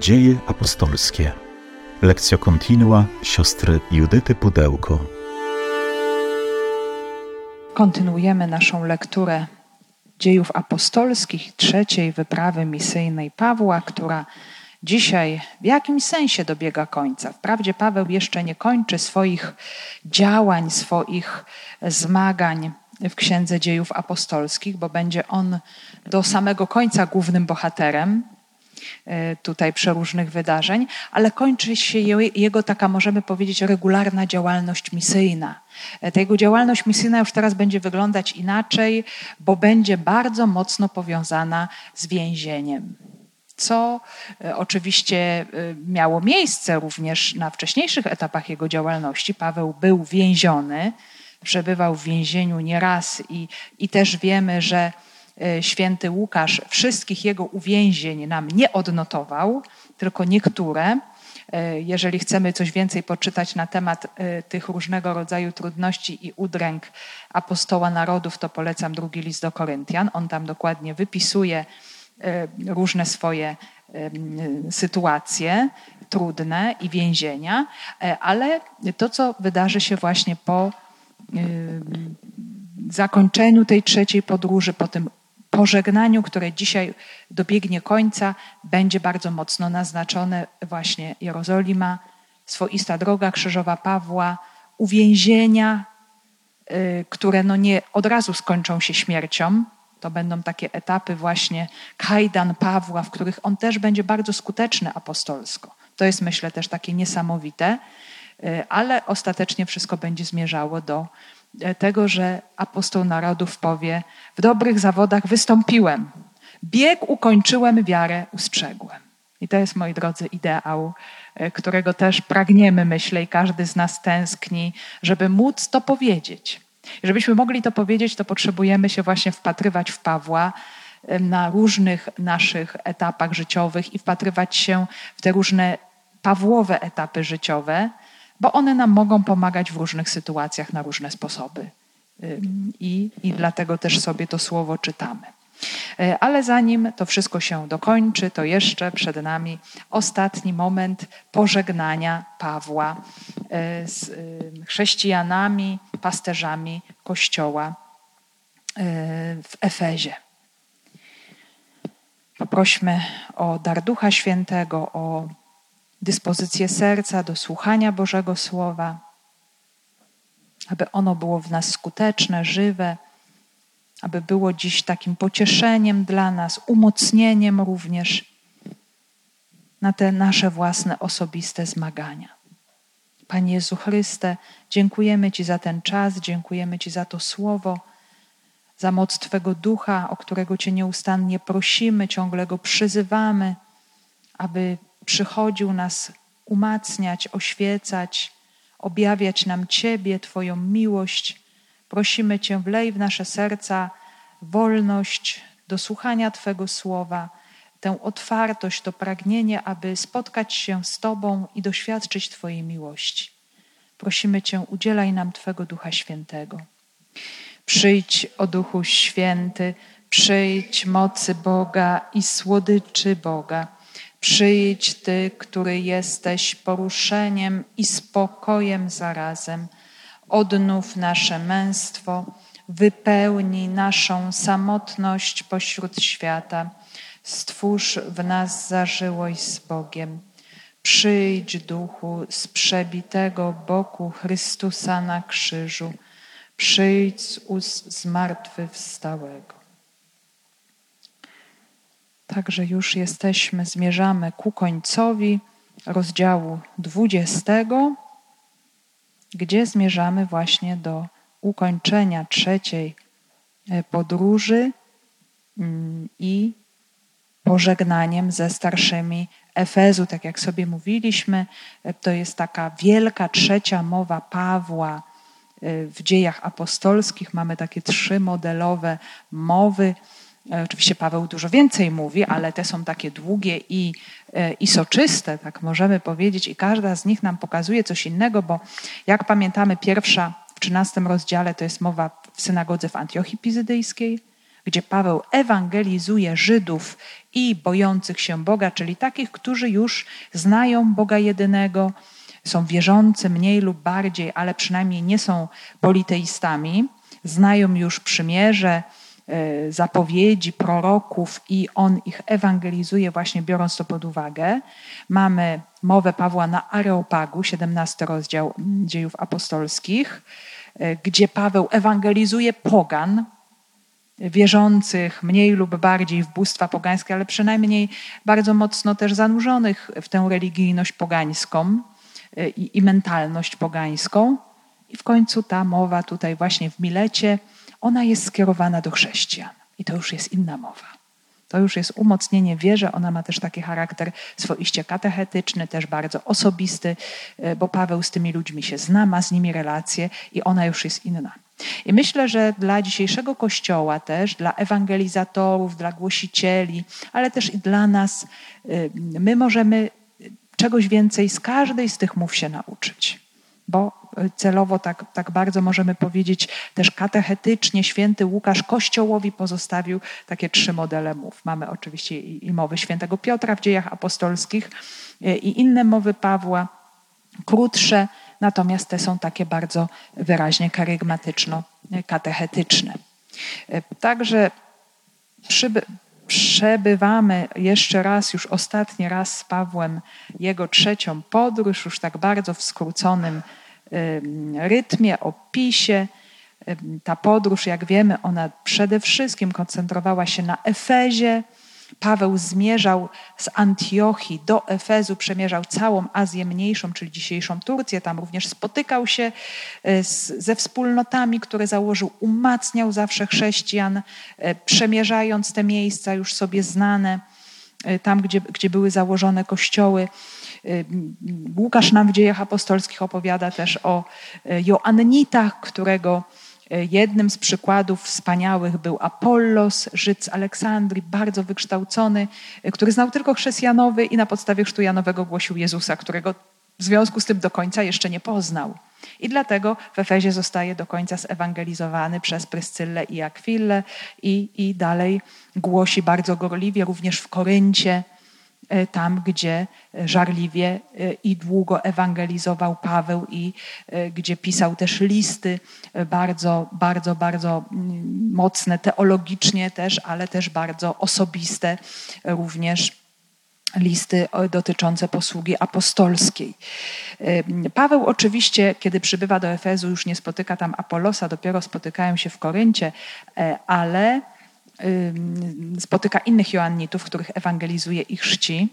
Dzieje apostolskie. Lekcja kontinua siostry Judyty Pudełko. Kontynuujemy naszą lekturę dziejów apostolskich, trzeciej wyprawy misyjnej Pawła, która dzisiaj w jakimś sensie dobiega końca. Wprawdzie Paweł jeszcze nie kończy swoich działań, swoich zmagań w Księdze Dziejów Apostolskich, bo będzie on do samego końca głównym bohaterem tutaj przeróżnych wydarzeń, ale kończy się jego taka, możemy powiedzieć, regularna działalność misyjna. E, ta jego działalność misyjna już teraz będzie wyglądać inaczej, bo będzie bardzo mocno powiązana z więzieniem co e, oczywiście miało miejsce również na wcześniejszych etapach jego działalności. Paweł był więziony, przebywał w więzieniu nieraz i, i też wiemy, że e, święty Łukasz wszystkich jego uwięzień nam nie odnotował, tylko niektóre. E, jeżeli chcemy coś więcej poczytać na temat e, tych różnego rodzaju trudności i udręk apostoła narodów, to polecam drugi list do Koryntian. On tam dokładnie wypisuje różne swoje sytuacje trudne i więzienia, ale to, co wydarzy się właśnie po zakończeniu tej trzeciej podróży, po tym pożegnaniu, które dzisiaj dobiegnie końca, będzie bardzo mocno naznaczone właśnie Jerozolima, swoista droga krzyżowa Pawła, uwięzienia, y, które no nie od razu skończą się śmiercią. To będą takie etapy właśnie kajdan Pawła, w których on też będzie bardzo skuteczny apostolsko. To jest myślę też takie niesamowite. E, ale ostatecznie wszystko będzie zmierzało do tego, że apostoł narodów powie: W dobrych zawodach wystąpiłem, bieg ukończyłem, wiarę ustrzegłem. I to jest, moi drodzy, ideał, e, którego też pragniemy, myślę, i każdy z nas tęskni, żeby móc to powiedzieć. I żebyśmy mogli to powiedzieć, to potrzebujemy się właśnie wpatrywać w Pawła na różnych naszych etapach życiowych i wpatrywać się w te różne Pawłowe etapy życiowe, bo one nam mogą pomagać w różnych sytuacjach na różne sposoby. I, i dlatego też sobie to słowo czytamy. E, ale zanim to wszystko się dokończy, to jeszcze przed nami ostatni moment pożegnania Pawła e, z chrześcijanami, pasterzami Kościoła e, w Efezie. Poprośmy o dar Ducha Świętego, o dyspozycję serca do słuchania Bożego Słowa, aby ono było w nas skuteczne, żywe, aby było dziś takim pocieszeniem dla nas, umocnieniem również na te nasze własne osobiste zmagania. Panie Jezu Chryste, dziękujemy Ci za ten czas, dziękujemy Ci za to słowo, za moc Twego ducha, o którego Cię nieustannie prosimy, ciągle go przyzywamy, aby przychodził nas umacniać, oświecać, objawiać nam Ciebie, Twoją miłość. Prosimy Cię, wlej w nasze serca wolność do słuchania Twego słowa, tę otwartość, to pragnienie, aby spotkać się z Tobą i doświadczyć Twojej miłości. Prosimy Cię, udzielaj nam Twego Ducha Świętego. Przyjdź, o Duchu Święty, przyjdź mocy Boga i słodyczy Boga Przyjdź Ty, który jesteś poruszeniem i spokojem zarazem. Odnów nasze męstwo, wypełnij naszą samotność pośród świata. Stwórz w nas zażyłość z Bogiem. Przyjdź, duchu, z przebitego boku Chrystusa na krzyżu. Przyjdź z ust zmartwychwstałego. Także już jesteśmy, zmierzamy ku końcowi rozdziału 20, gdzie zmierzamy właśnie do ukończenia trzeciej e, podróży mm, i pożegnaniem ze starszymi Efezu. Tak jak sobie mówiliśmy, e, to jest taka wielka trzecia mowa Pawła e, w dziejach apostolskich. Mamy takie trzy modelowe mowy oczywiście Paweł dużo więcej mówi, ale te są takie długie i, e, i soczyste, tak możemy powiedzieć, i każda z nich nam pokazuje coś innego, bo jak pamiętamy, pierwsza w 13 rozdziale to jest mowa w synagodze w Antiochii Pizydyjskiej, gdzie Paweł ewangelizuje Żydów i bojących się Boga, czyli takich, którzy już znają Boga jedynego, są wierzący mniej lub bardziej, ale przynajmniej nie są politeistami, znają już przymierze, e, zapowiedzi proroków i on ich ewangelizuje, właśnie biorąc to pod uwagę. Mamy mowę Pawła na Areopagu, 17 rozdział dziejów apostolskich, e, gdzie Paweł ewangelizuje pogan, wierzących mniej lub bardziej w bóstwa pogańskie, ale przynajmniej bardzo mocno też zanurzonych w tę religijność pogańską e, i, i mentalność pogańską. I w końcu ta mowa tutaj właśnie w Milecie, ona jest skierowana do chrześcijan. I to już jest inna mowa. To już jest umocnienie wierze. Ona ma też taki charakter swoiście katechetyczny, też bardzo osobisty, e, bo Paweł z tymi ludźmi się zna, ma z nimi relacje i ona już jest inna. I myślę, że dla dzisiejszego Kościoła też, dla ewangelizatorów, dla głosicieli, ale też i dla nas, y, my możemy czegoś więcej z każdej z tych mów się nauczyć. Bo celowo tak, tak bardzo możemy powiedzieć też katechetycznie święty Łukasz Kościołowi pozostawił takie trzy modele mów. Mamy oczywiście i, i mowy świętego Piotra w dziejach apostolskich y, i inne mowy Pawła, krótsze, natomiast te są takie bardzo wyraźnie karygmatyczno-katechetyczne. Także przyby, przebywamy jeszcze raz, już ostatni raz z Pawłem jego trzecią podróż, już tak bardzo w skróconym rytmie, opisie. Ta podróż, jak wiemy, ona przede wszystkim koncentrowała się na Efezie, Paweł zmierzał z Antiochii do Efezu, przemierzał całą Azję Mniejszą, czyli dzisiejszą Turcję. Tam również spotykał się e, z, ze wspólnotami, które założył, umacniał zawsze chrześcijan, e, przemierzając te miejsca już sobie znane, e, tam, gdzie, gdzie były założone kościoły. Łukasz nam w dziejach apostolskich opowiada też o Joannitach, którego Jednym z przykładów wspaniałych był Apollos, Żyd z Aleksandrii, bardzo wykształcony, który znał tylko chrzest Janowy i na podstawie chrztu Janowego głosił Jezusa, którego w związku z tym do końca jeszcze nie poznał. I dlatego w Efezie zostaje do końca zewangelizowany przez Pryscyllę i Akwillę i, i dalej głosi bardzo gorliwie, również w Koryncie, tam, gdzie żarliwie e, i długo ewangelizował Paweł i e, gdzie pisał też listy bardzo, bardzo, bardzo mm, mocne teologicznie też, ale też bardzo osobiste również listy dotyczące posługi apostolskiej. Paweł oczywiście, kiedy przybywa do Efezu, już nie spotyka tam Apolosa, dopiero spotykają się w Koryncie, ale spotyka innych Joannitów, których ewangelizuje i chrzci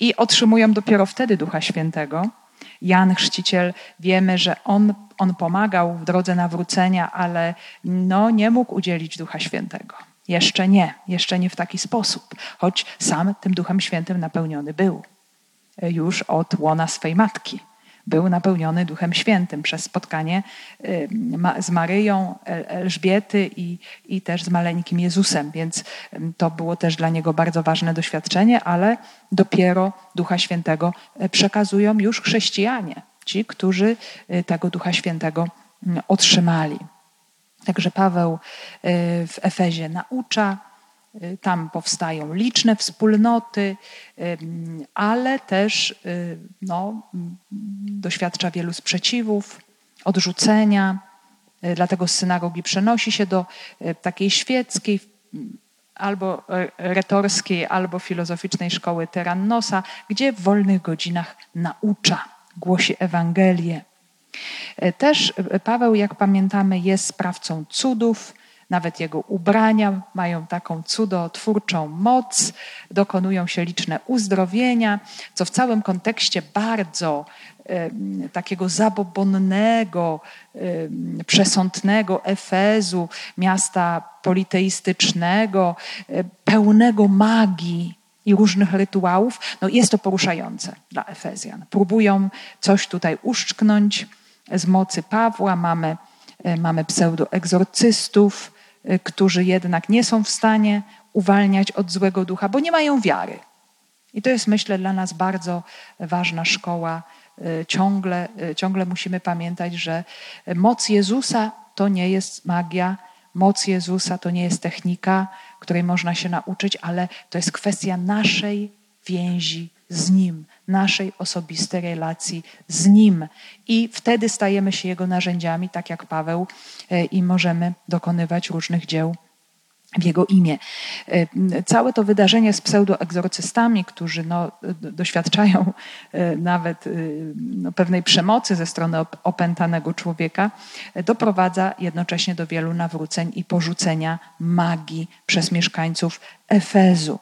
i otrzymują dopiero wtedy Ducha Świętego. Jan Chrzciciel, wiemy, że on, on pomagał w drodze nawrócenia, ale no, nie mógł udzielić Ducha Świętego. Jeszcze nie, jeszcze nie w taki sposób, choć sam tym Duchem Świętym napełniony był już od łona swej matki był napełniony Duchem Świętym przez spotkanie y, z Maryją, Elżbiety i, i też z maleńkim Jezusem, więc to było też dla niego bardzo ważne doświadczenie, ale dopiero Ducha Świętego e, przekazują już chrześcijanie, ci, którzy y, tego Ducha Świętego otrzymali. Także Paweł y, w Efezie naucza, Y, tam powstają liczne wspólnoty, ale też y, no, doświadcza wielu sprzeciwów, odrzucenia. Y, dlatego z synagogi przenosi się do takiej świeckiej, albo retorskiej, albo filozoficznej szkoły Tyrannosa, gdzie w wolnych godzinach naucza, głosi Ewangelię. Też Paweł, jak pamiętamy, jest sprawcą cudów, nawet jego ubrania mają taką cudotwórczą moc, dokonują się liczne uzdrowienia, co w całym kontekście bardzo takiego zabobonnego, przesądnego Efezu, miasta politeistycznego, pełnego magii i różnych rytuałów, no jest to poruszające dla Efezjan. Próbują coś tutaj uszczknąć z mocy Pawła. Mamy, e, mamy pseudoegzorcystów, którzy jednak nie są w stanie uwalniać od złego ducha, bo nie mają wiary. I to jest, myślę, dla nas bardzo ważna szkoła. Y, ciągle, y, ciągle musimy pamiętać, że moc Jezusa to nie jest magia, moc Jezusa to nie jest technika, której można się nauczyć, ale to jest kwestia naszej więzi z Nim, naszej osobistej relacji z Nim. I wtedy stajemy się Jego narzędziami, tak jak Paweł, e, i możemy dokonywać różnych dzieł w jego imię. E, całe to wydarzenie z pseudoegzorcystami, którzy no, doświadczają e, nawet no, pewnej przemocy ze strony opętanego człowieka, doprowadza jednocześnie do wielu nawróceń i porzucenia magii przez mieszkańców Efezu.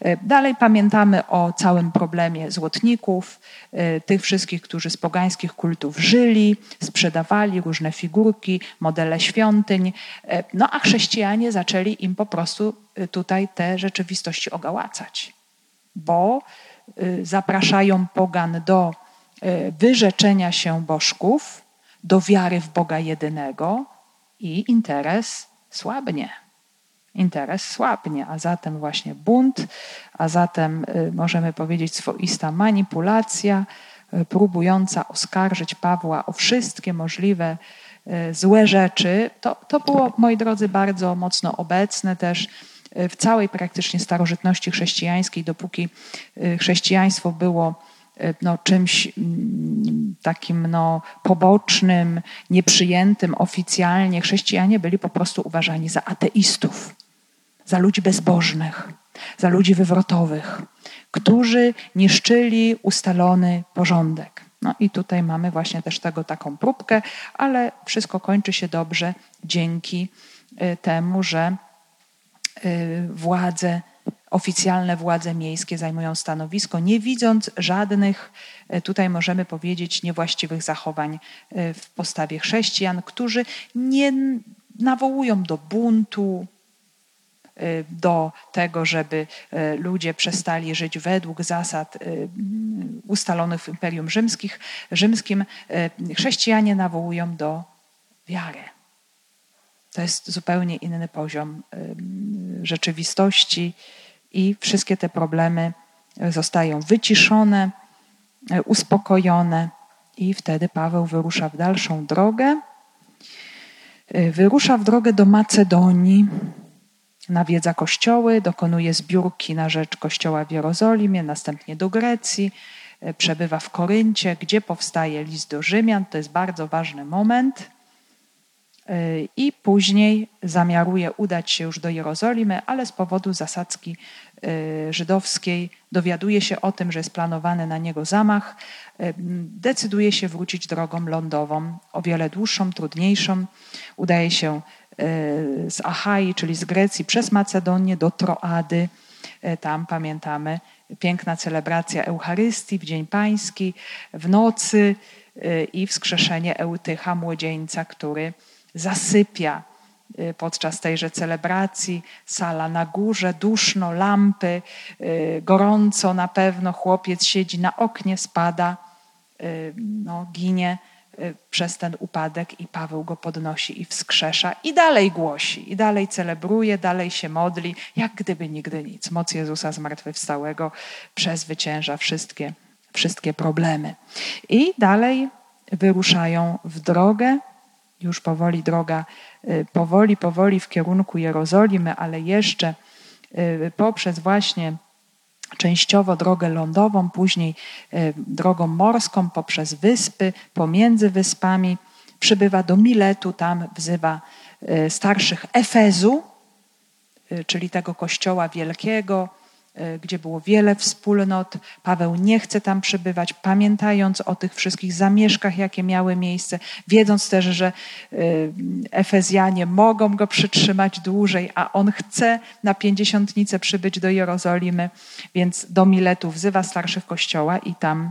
E, dalej pamiętamy o całym problemie złotników, e, tych wszystkich, którzy z pogańskich kultów żyli, sprzedawali różne figurki, modele świątyń, e, no a chrześcijanie zaczęli im po prostu tutaj te rzeczywistości ogałacać, bo zapraszają pogan do wyrzeczenia się bożków, do wiary w Boga jedynego i interes słabnie interes słabnie, a zatem właśnie bunt, a zatem y, możemy powiedzieć swoista manipulacja, y, próbująca oskarżyć Pawła o wszystkie możliwe y, złe rzeczy. To, to było, moi drodzy, bardzo mocno obecne też w całej praktycznie starożytności chrześcijańskiej, dopóki chrześcijaństwo było no, czymś mm, takim no, pobocznym, nieprzyjętym oficjalnie. Chrześcijanie byli po prostu uważani za ateistów za ludzi bezbożnych, za ludzi wywrotowych, którzy niszczyli ustalony porządek. No i tutaj mamy właśnie też tego taką próbkę, ale wszystko kończy się dobrze dzięki y, temu, że y, władze, oficjalne władze miejskie zajmują stanowisko, nie widząc żadnych, y, tutaj możemy powiedzieć, niewłaściwych zachowań w postawie chrześcijan, którzy nie nawołują do buntu, do tego, żeby y, ludzie przestali żyć według zasad y, ustalonych w Imperium Rzymskich, Rzymskim, chrześcijanie nawołują do wiary. To jest zupełnie inny poziom rzeczywistości i wszystkie te problemy zostają wyciszone, uspokojone i wtedy Paweł wyrusza w dalszą drogę. Wyrusza w drogę do Macedonii, nawiedza kościoły, dokonuje zbiórki na rzecz kościoła w Jerozolimie, następnie do Grecji, e, przebywa w Koryncie, gdzie powstaje list do Rzymian. To jest bardzo ważny moment. E, I później zamiaruje udać się już do Jerozolimy, ale z powodu zasadzki e, żydowskiej dowiaduje się o tym, że jest planowany na niego zamach. Decyduje się wrócić drogą lądową, o wiele dłuższą, trudniejszą. Udaje się z Achai, czyli z Grecji, przez Macedonię do Troady. E, tam pamiętamy piękna celebracja Eucharystii w Dzień Pański, w nocy e, i wskrzeszenie Eutycha, młodzieńca, który zasypia e, podczas tejże celebracji. Sala na górze, duszno, lampy, gorąco na pewno. Chłopiec siedzi na oknie, spada, no, ginie przez ten upadek i Paweł go podnosi i wskrzesza i dalej głosi, i dalej celebruje, dalej się modli, jak gdyby nigdy nic. Moc Jezusa zmartwychwstałego przezwycięża wszystkie, wszystkie problemy. I dalej wyruszają w drogę, już powoli droga, y, powoli, powoli w kierunku Jerozolimy, ale jeszcze y, poprzez właśnie częściowo drogę lądową, później e, drogą morską poprzez wyspy, pomiędzy wyspami. Przybywa do Miletu, tam wzywa e, starszych Efezu, e, czyli tego kościoła wielkiego, gdzie było wiele wspólnot. Paweł nie chce tam przebywać, pamiętając o tych wszystkich zamieszkach, jakie miały miejsce, wiedząc też, że e, Efezjanie mogą go przytrzymać dłużej, a on chce na pięćdziesiątnicę przybyć do Jerozolimy, więc do Miletu wzywa starszych kościoła i tam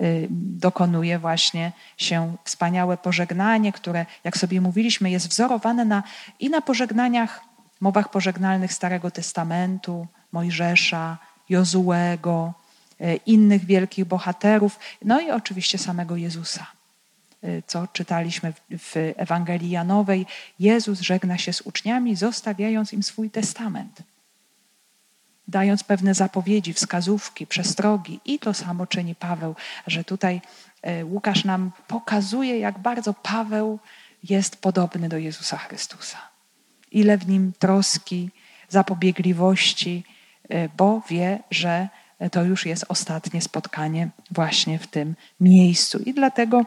e, dokonuje właśnie się wspaniałe pożegnanie, które, jak sobie mówiliśmy, jest wzorowane na, i na pożegnaniach, mowach pożegnalnych Starego Testamentu, Mojżesza, Jozułego, e, innych wielkich bohaterów, no i oczywiście samego Jezusa. E, co czytaliśmy w Ewangelii Janowej, Jezus żegna się z uczniami, zostawiając im swój testament, dając pewne zapowiedzi, wskazówki, przestrogi. I to samo czyni Paweł, że tutaj e, Łukasz nam pokazuje, jak bardzo Paweł jest podobny do Jezusa Chrystusa ile w nim troski, zapobiegliwości, bo wie, że to już jest ostatnie spotkanie właśnie w tym miejscu. I dlatego,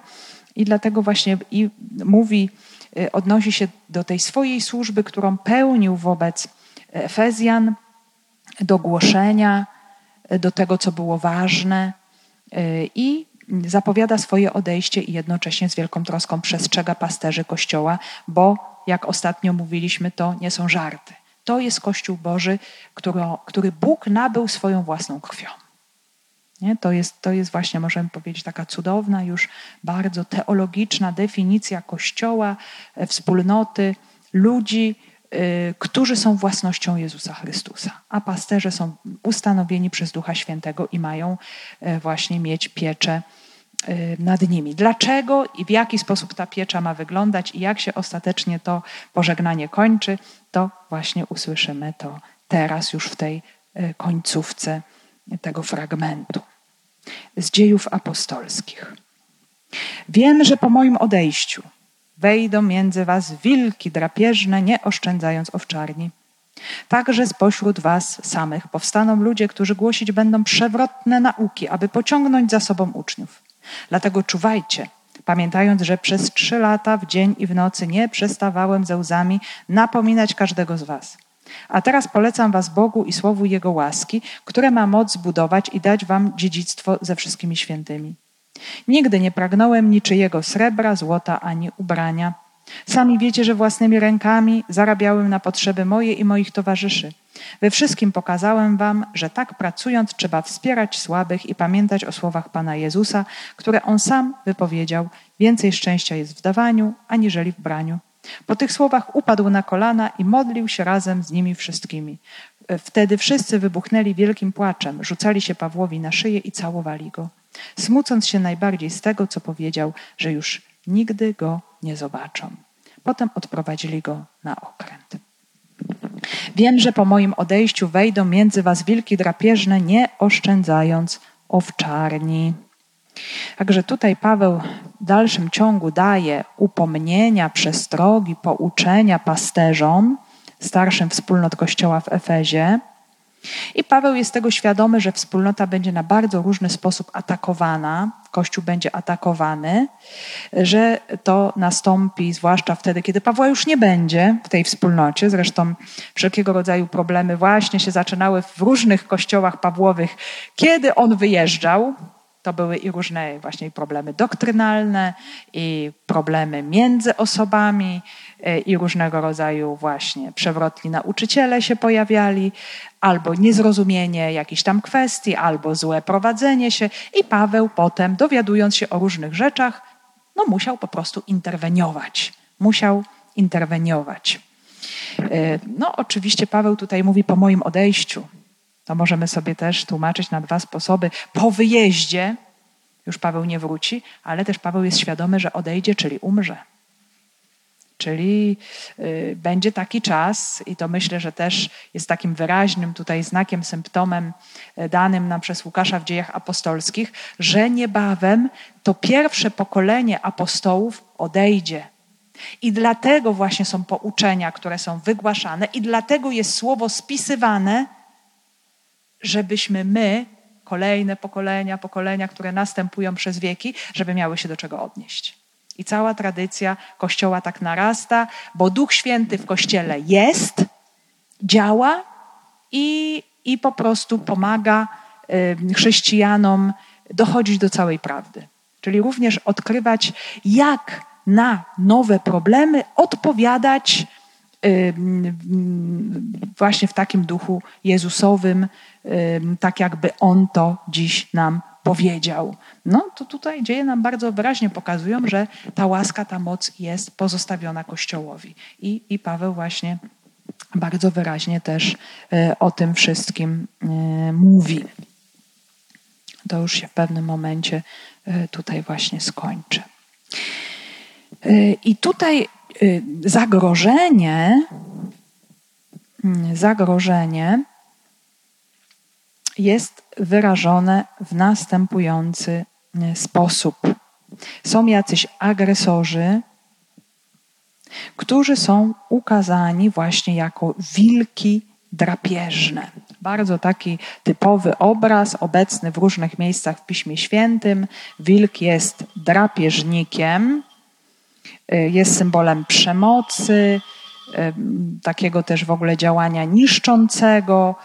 i dlatego właśnie i mówi, odnosi się do tej swojej służby, którą pełnił wobec Efezjan, do głoszenia, do tego, co było ważne i zapowiada swoje odejście i jednocześnie z wielką troską przestrzega pasterzy Kościoła, bo jak ostatnio mówiliśmy, to nie są żarty. To jest Kościół Boży, który, Bóg nabył swoją własną krwią. Nie? To, jest, to jest właśnie, możemy powiedzieć, taka cudowna, już bardzo teologiczna definicja Kościoła, e, wspólnoty, ludzi, Y, którzy są własnością Jezusa Chrystusa, a pasterze są ustanowieni przez Ducha Świętego i mają y, właśnie mieć pieczę y, nad nimi. Dlaczego i w jaki sposób ta piecza ma wyglądać i jak się ostatecznie to pożegnanie kończy, to właśnie usłyszymy to teraz już w tej końcówce tego fragmentu z dziejów apostolskich. Wiem, że po moim odejściu wejdą między was wilki drapieżne, nie oszczędzając owczarni. Także spośród was samych powstaną ludzie, którzy głosić będą przewrotne nauki, aby pociągnąć za sobą uczniów. Dlatego czuwajcie, pamiętając, że przez trzy lata w dzień i w nocy nie przestawałem ze łzami napominać każdego z was. A teraz polecam was Bogu i słowu Jego łaski, które ma moc zbudować i dać wam dziedzictwo ze wszystkimi świętymi. Nigdy nie pragnąłem niczyjego srebra, złota ani ubrania. Sami wiecie, że własnymi rękami zarabiałem na potrzeby moje i moich towarzyszy. We wszystkim pokazałem wam, że tak pracując trzeba wspierać słabych i pamiętać o słowach Pana Jezusa, które On sam wypowiedział. Więcej szczęścia jest w dawaniu, aniżeli w braniu. Po tych słowach upadł na kolana i modlił się razem z nimi wszystkimi. Wtedy wszyscy wybuchnęli wielkim płaczem, rzucali się Pawłowi na szyję i całowali go smucąc się najbardziej z tego, co powiedział, że już nigdy go nie zobaczą. Potem odprowadzili go na okręt. Wiem, że po moim odejściu wejdą między was wilki drapieżne, nie oszczędzając owczarni. Także tutaj Paweł w dalszym ciągu daje upomnienia, przestrogi, pouczenia pasterzom, starszym wspólnot Kościoła w Efezie, i Paweł jest tego świadomy, że wspólnota będzie na bardzo różny sposób atakowana, Kościół będzie atakowany, że to nastąpi zwłaszcza wtedy, kiedy Pawła już nie będzie w tej wspólnocie. Zresztą wszelkiego rodzaju problemy właśnie się zaczynały w różnych kościołach Pawłowych, kiedy on wyjeżdżał. To były i różne właśnie problemy doktrynalne, i problemy między osobami, e, i różnego rodzaju właśnie przewrotni nauczyciele się pojawiali, albo niezrozumienie jakichś tam kwestii, albo złe prowadzenie się. I Paweł potem, dowiadując się o różnych rzeczach, no musiał po prostu interweniować. Musiał interweniować. E, no, oczywiście Paweł tutaj mówi po moim odejściu. To możemy sobie też tłumaczyć na dwa sposoby. Po wyjeździe już Paweł nie wróci, ale też Paweł jest świadomy, że odejdzie, czyli umrze. Czyli y, będzie taki czas, i to myślę, że też jest takim wyraźnym tutaj znakiem, symptomem y, danym nam przez Łukasza w dziejach apostolskich, że niebawem to pierwsze pokolenie apostołów odejdzie. I dlatego właśnie są pouczenia, które są wygłaszane, i dlatego jest słowo spisywane, żebyśmy my, kolejne pokolenia, pokolenia, które następują przez wieki, żeby miały się do czego odnieść. I cała tradycja Kościoła tak narasta, bo Duch Święty w Kościele jest, działa i, i po prostu pomaga chrześcijanom dochodzić do całej prawdy. Czyli również odkrywać, jak na nowe problemy odpowiadać właśnie w takim duchu Jezusowym, tak jakby On to dziś nam powiedział. No to tutaj dzieje nam bardzo wyraźnie pokazują, że ta łaska, ta moc jest pozostawiona Kościołowi. I, i Paweł właśnie bardzo wyraźnie też e, o tym wszystkim e, mówi. To już się w pewnym momencie e, tutaj właśnie skończy. I tutaj zagrożenie, zagrożenie jest wyrażone w następujący e, sposób. Są jacyś agresorzy, którzy są ukazani właśnie jako wilki drapieżne. Bardzo taki typowy obraz, obecny w różnych miejscach w Piśmie Świętym. Wilk jest drapieżnikiem, y, jest symbolem przemocy, y, takiego też w ogóle działania niszczącego,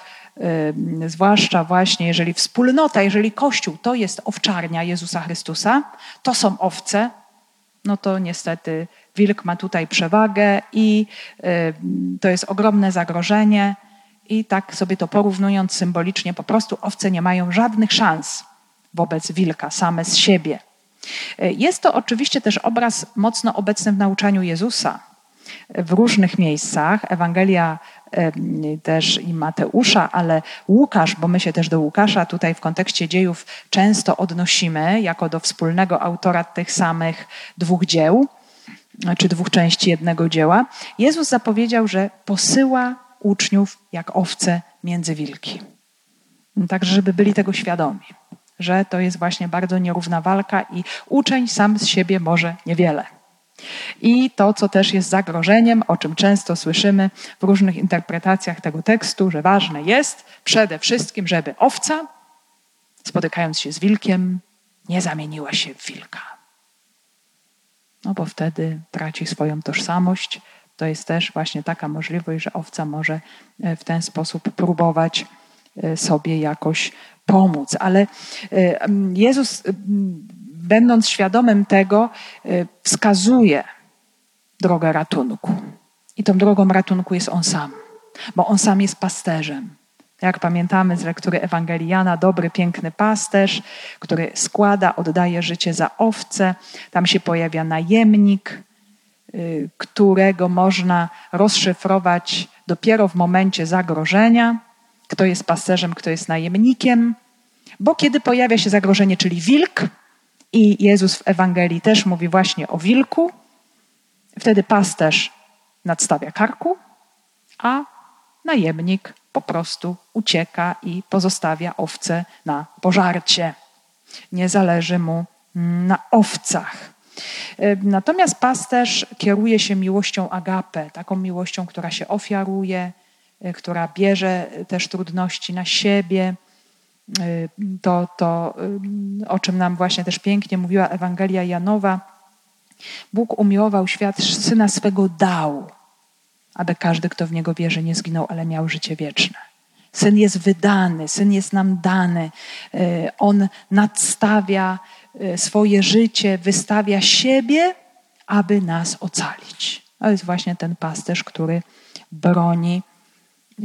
zwłaszcza właśnie jeżeli wspólnota, jeżeli Kościół to jest owczarnia Jezusa Chrystusa, to są owce, no to niestety wilk ma tutaj przewagę i to jest ogromne zagrożenie. I tak sobie to porównując symbolicznie, po prostu owce nie mają żadnych szans wobec wilka same z siebie. Jest to oczywiście też obraz mocno obecny w nauczaniu Jezusa w różnych miejscach. Ewangelia też i Mateusza, ale Łukasz, bo my się też do Łukasza tutaj w kontekście dziejów często odnosimy jako do wspólnego autora tych samych dwóch dzieł, czy dwóch części jednego dzieła. Jezus zapowiedział, że posyła uczniów jak owce między wilki. Także, żeby byli tego świadomi, że to jest właśnie bardzo nierówna walka i uczeń sam z siebie może niewiele. I to, co też jest zagrożeniem, o czym często słyszymy w różnych interpretacjach tego tekstu, że ważne jest przede wszystkim, żeby owca, spotykając się z wilkiem, nie zamieniła się w wilka. No bo wtedy traci swoją tożsamość, to jest też właśnie taka możliwość, że owca może e, w ten sposób próbować e, sobie jakoś pomóc. Ale e, Jezus, będąc świadomym tego, wskazuje drogę ratunku. I tą drogą ratunku jest On sam, bo On sam jest pasterzem. Jak pamiętamy z lektury Ewangeliana, dobry, piękny pasterz, który składa, oddaje życie za owce. Tam się pojawia najemnik, Y, którego można rozszyfrować dopiero w momencie zagrożenia, kto jest pasterzem, kto jest najemnikiem, bo kiedy pojawia się zagrożenie, czyli wilk, i Jezus w Ewangelii też mówi właśnie o wilku, wtedy pasterz nadstawia karku, a najemnik po prostu ucieka i pozostawia owce na pożarcie. Nie zależy mu na owcach. E, natomiast pasterz kieruje się miłością agape, taką miłością, która się ofiaruje, e, która bierze też trudności na siebie. E, to, to o czym nam właśnie też pięknie mówiła Ewangelia Janowa. Bóg umiłował świat, syna swego dał, aby każdy, kto w niego wierzy, nie zginął, ale miał życie wieczne. Syn jest wydany, syn jest nam dany. On nadstawia Y, swoje życie, wystawia siebie, aby nas ocalić. To jest właśnie ten pasterz, który broni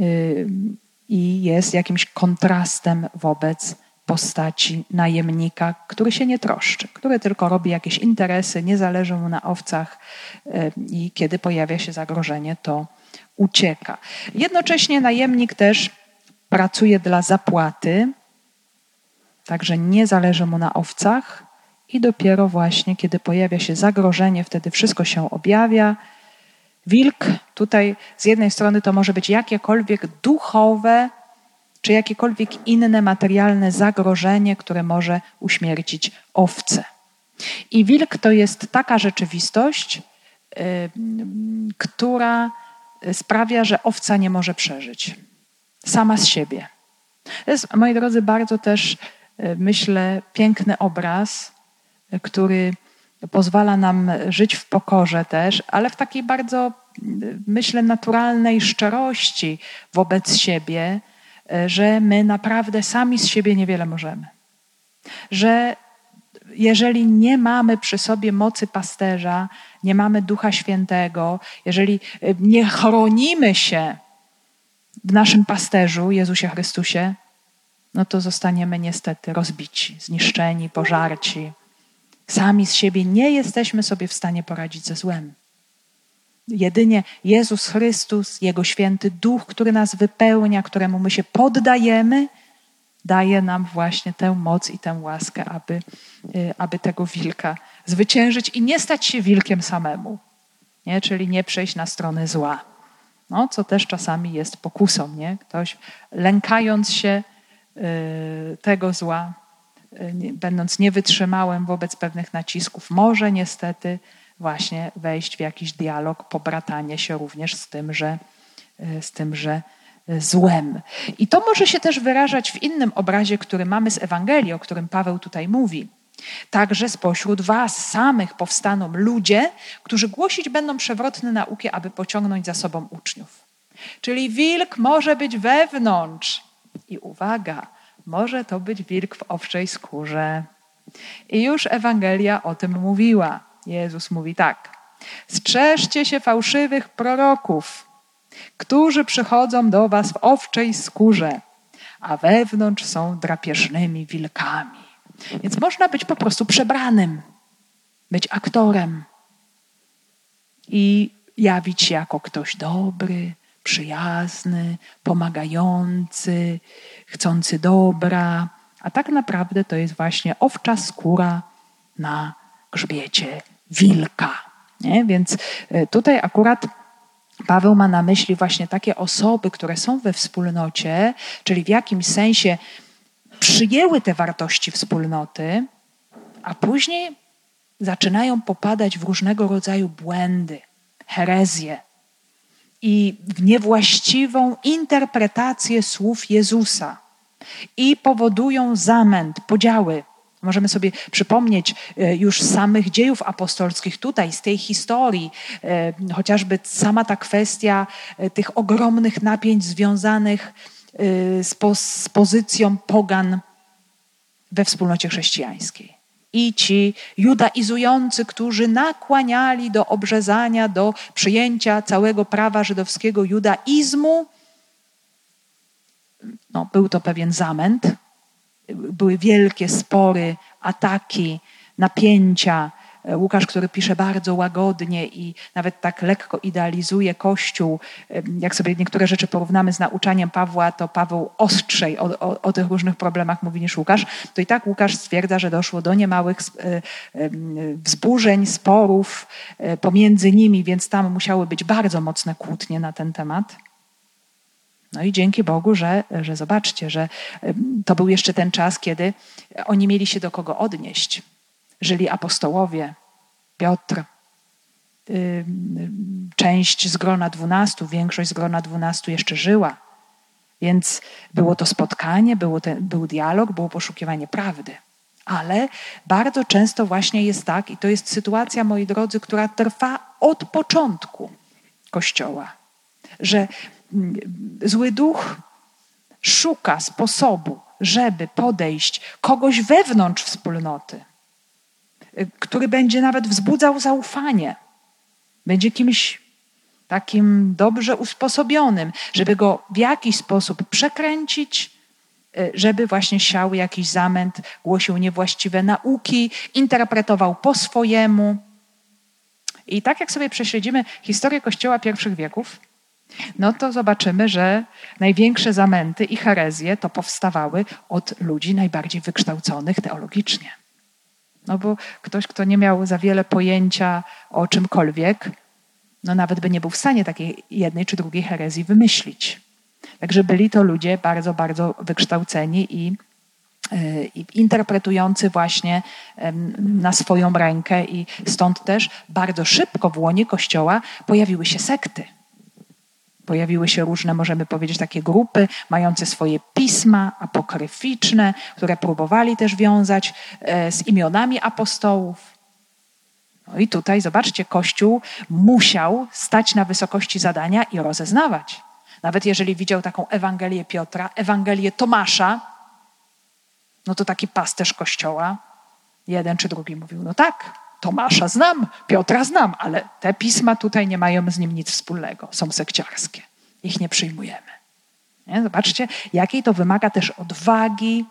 y, i jest jakimś kontrastem wobec postaci najemnika, który się nie troszczy, który tylko robi jakieś interesy, nie zależy mu na owcach i kiedy pojawia się zagrożenie, to ucieka. Jednocześnie najemnik też pracuje dla zapłaty, Także nie zależy mu na owcach i dopiero właśnie, kiedy pojawia się zagrożenie, wtedy wszystko się objawia. Wilk tutaj z jednej strony to może być jakiekolwiek duchowe czy jakiekolwiek inne materialne zagrożenie, które może uśmiercić owce. I wilk to jest taka rzeczywistość, yy, która sprawia, że owca nie może przeżyć sama z siebie. To jest, moi drodzy, bardzo też myślę, piękny obraz, który pozwala nam żyć w pokorze też, ale w takiej bardzo, myślę, naturalnej szczerości wobec siebie, że my naprawdę sami z siebie niewiele możemy. Że jeżeli nie mamy przy sobie mocy pasterza, nie mamy Ducha Świętego, jeżeli nie chronimy się w naszym pasterzu, Jezusie Chrystusie, no to zostaniemy niestety rozbici, zniszczeni, pożarci. Sami z siebie nie jesteśmy sobie w stanie poradzić ze złem. Jedynie Jezus Chrystus, Jego święty Duch, który nas wypełnia, któremu my się poddajemy, daje nam właśnie tę moc i tę łaskę, aby, y, aby tego wilka zwyciężyć i nie stać się wilkiem samemu, nie? czyli nie przejść na stronę zła. No, co też czasami jest pokusą. Nie? Ktoś lękając się Y, tego zła, będąc niewytrzymałym wobec pewnych nacisków, może niestety właśnie wejść w jakiś dialog, pobratanie się również z tym, że, z tym, że złem. I to może się też wyrażać w innym obrazie, który mamy z Ewangelii, o którym Paweł tutaj mówi. Także spośród was samych powstaną ludzie, którzy głosić będą przewrotne nauki, aby pociągnąć za sobą uczniów. Czyli wilk może być wewnątrz. I uwaga, może to być wilk w owczej skórze. I już Ewangelia o tym mówiła. Jezus mówi tak: Strzeżcie się fałszywych proroków, którzy przychodzą do was w owczej skórze, a wewnątrz są drapieżnymi wilkami. Więc można być po prostu przebranym, być aktorem i jawić się jako ktoś dobry, przyjazny, pomagający, chcący dobra, a tak naprawdę to jest właśnie owcza skóra na grzbiecie wilka. Nie? Więc e, tutaj akurat Paweł ma na myśli właśnie takie osoby, które są we wspólnocie, czyli w jakimś sensie przyjęły te wartości wspólnoty, a później zaczynają popadać w różnego rodzaju błędy, herezje i w niewłaściwą interpretację słów Jezusa i powodują zamęt, podziały. Możemy sobie przypomnieć e, już samych dziejów apostolskich tutaj, z tej historii, e, chociażby sama ta kwestia e, tych ogromnych napięć związanych z, z pozycją pogan we wspólnocie chrześcijańskiej. I ci judaizujący, którzy nakłaniali do obrzezania, do przyjęcia całego prawa żydowskiego judaizmu, no, był to pewien zamęt, były wielkie spory, ataki, napięcia. Łukasz, który pisze bardzo łagodnie i nawet tak lekko idealizuje Kościół, jak sobie niektóre rzeczy porównamy z nauczaniem Pawła, to Paweł ostrzej o, o, o, tych różnych problemach mówi niż Łukasz, to i tak Łukasz stwierdza, że doszło do niemałych e, wzburzeń, sporów e, pomiędzy nimi, więc tam musiały być bardzo mocne kłótnie na ten temat. No i dzięki Bogu, że, że zobaczcie, że to był jeszcze ten czas, kiedy oni mieli się do kogo odnieść. Żyli apostołowie, Piotr, część z grona dwunastu, większość z grona dwunastu jeszcze żyła. Więc było to spotkanie, było ten, był dialog, było poszukiwanie prawdy. Ale bardzo często właśnie jest tak, i to jest sytuacja, moi drodzy, która trwa od początku Kościoła, że zły duch szuka sposobu, żeby podejść kogoś wewnątrz wspólnoty, który będzie nawet wzbudzał zaufanie, będzie kimś takim dobrze usposobionym, żeby go w jakiś sposób przekręcić, żeby właśnie siał jakiś zamęt, głosił niewłaściwe nauki, interpretował po swojemu. I tak jak sobie prześledzimy historię Kościoła pierwszych wieków, no to zobaczymy, że największe zamęty i herezje to powstawały od ludzi najbardziej wykształconych teologicznie. No bo ktoś, kto nie miał za wiele pojęcia o czymkolwiek, no nawet by nie był w stanie takiej jednej czy drugiej herezji wymyślić. Także byli to ludzie bardzo, bardzo wykształceni i, e, i interpretujący właśnie na swoją rękę, i stąd też bardzo szybko w łonie Kościoła pojawiły się sekty Pojawiły się różne, możemy powiedzieć, takie grupy mające swoje pisma apokryficzne, które próbowali też wiązać e, z imionami apostołów. No i tutaj, zobaczcie, Kościół musiał stać na wysokości zadania i rozeznawać. Nawet jeżeli widział taką Ewangelię Piotra, Ewangelię Tomasza, no to taki pasterz Kościoła, jeden czy drugi mówił, no tak, Tomasza znam, Piotra znam, ale te pisma tutaj nie mają z nim nic wspólnego. Są sekciarskie. Ich nie przyjmujemy. Nie? Zobaczcie, jakiej to wymaga też odwagi,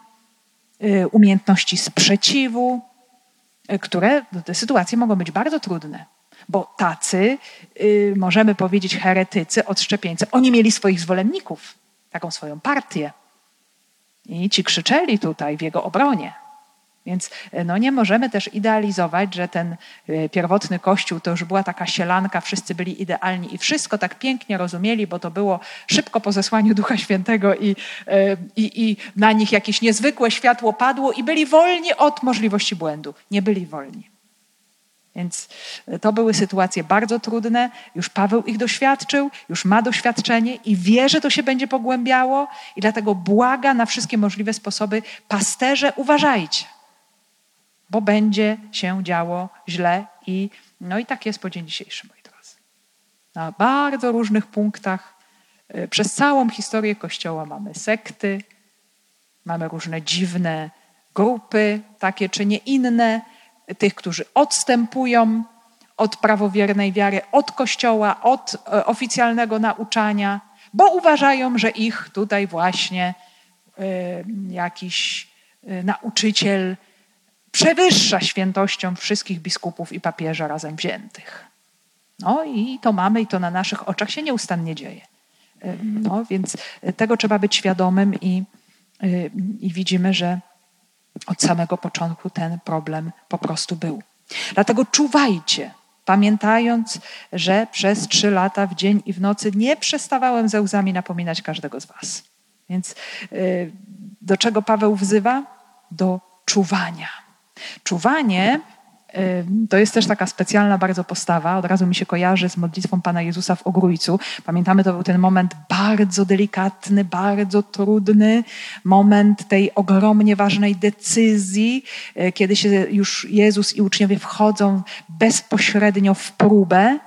y, umiejętności sprzeciwu, y, które te sytuacje mogą być bardzo trudne. Bo tacy, y, możemy powiedzieć, heretycy, odszczepieńcy, oni mieli swoich zwolenników, taką swoją partię. I ci krzyczeli tutaj w jego obronie. Więc e, no nie możemy też idealizować, że ten e, pierwotny kościół to już była taka sielanka, wszyscy byli idealni i wszystko tak pięknie rozumieli, bo to było szybko po zesłaniu Ducha Świętego i, e, i, i na nich jakieś niezwykłe światło padło i byli wolni od możliwości błędu. Nie byli wolni. Więc to były sytuacje bardzo trudne. Już Paweł ich doświadczył, już ma doświadczenie i wie, że to się będzie pogłębiało, i dlatego błaga na wszystkie możliwe sposoby: pasterze, uważajcie, bo będzie się działo źle. I, no i tak jest po dzień dzisiejszy, moi drodzy. Na bardzo różnych punktach e, przez całą historię Kościoła mamy sekty, mamy różne dziwne grupy, takie czy nie inne tych, którzy odstępują od prawowiernej wiary, od Kościoła, od e, oficjalnego nauczania, bo uważają, że ich tutaj właśnie e, jakiś nauczyciel przewyższa świętością wszystkich biskupów i papieża razem wziętych. No i to mamy i to na naszych oczach się nieustannie dzieje. No, więc tego trzeba być świadomym i, i widzimy, że od samego początku ten problem po prostu był. Dlatego czuwajcie, pamiętając, że przez trzy lata w dzień i w nocy nie przestawałem ze łzami napominać każdego z Was. Więc y, do czego Paweł wzywa? Do czuwania. Czuwanie to jest też taka specjalna bardzo postawa. Od razu mi się kojarzy z modlitwą Pana Jezusa w Ogrójcu. Pamiętamy, to był ten moment bardzo delikatny, bardzo trudny, moment tej ogromnie ważnej decyzji, e, kiedy się już Jezus i uczniowie wchodzą bezpośrednio w próbę,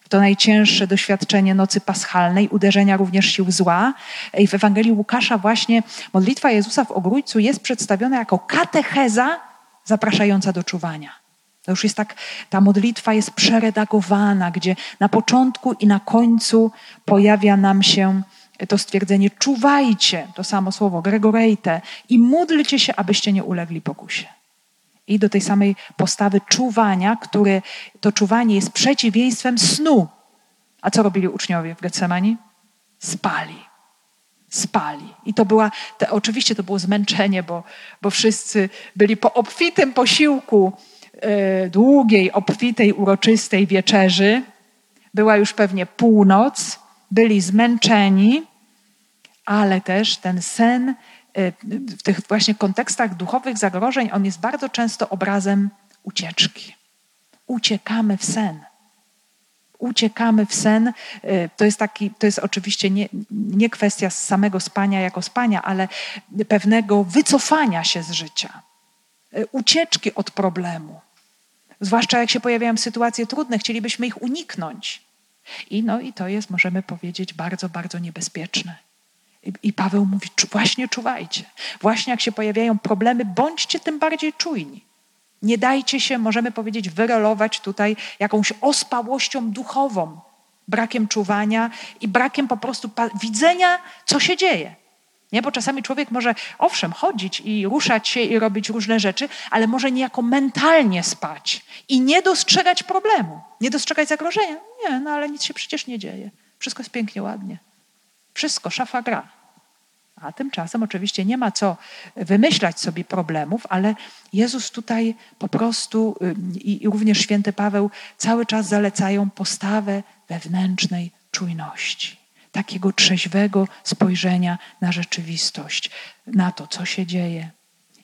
w to najcięższe doświadczenie nocy paschalnej, uderzenia również sił zła. I w Ewangelii Łukasza właśnie modlitwa Jezusa w Ogrójcu jest przedstawiona jako katecheza zapraszająca do czuwania. To już jest tak, ta modlitwa jest przeredagowana, gdzie na początku i na końcu pojawia nam się to stwierdzenie czuwajcie, to samo słowo gregorejte i módlcie się, abyście nie ulegli pokusie. I do tej samej postawy czuwania, które to czuwanie jest przeciwieństwem snu. A co robili uczniowie w Getsemani? Spali. Spali. I to była, te, oczywiście to było zmęczenie, bo, bo wszyscy byli po obfitym posiłku, E, długiej, obfitej, uroczystej wieczerzy. Była już pewnie północ, byli zmęczeni, ale też ten sen e, w tych właśnie kontekstach duchowych zagrożeń, on jest bardzo często obrazem ucieczki. Uciekamy w sen. Uciekamy w sen. E, to jest, taki, to jest oczywiście nie, nie kwestia samego spania jako spania, ale pewnego wycofania się z życia, ucieczki od problemu. Zwłaszcza jak się pojawiają sytuacje trudne, chcielibyśmy ich uniknąć. I, no, i to jest, możemy powiedzieć, bardzo, bardzo niebezpieczne. I, I Paweł mówi, właśnie czuwajcie. Właśnie jak się pojawiają problemy, bądźcie tym bardziej czujni. Nie dajcie się, możemy powiedzieć, wyrelować tutaj jakąś ospałością duchową, brakiem czuwania i brakiem po prostu widzenia, co się dzieje. Nie? Bo czasami człowiek może, owszem, chodzić i ruszać się i robić różne rzeczy, ale może niejako mentalnie spać i nie dostrzegać problemu, nie dostrzegać zagrożenia. Nie, no ale nic się przecież nie dzieje. Wszystko jest pięknie, ładnie. Wszystko, szafa gra. A tymczasem oczywiście nie ma co wymyślać sobie problemów, ale Jezus tutaj po prostu i również święty Paweł cały czas zalecają postawę wewnętrznej czujności takiego trzeźwego spojrzenia na rzeczywistość, na to, co się dzieje,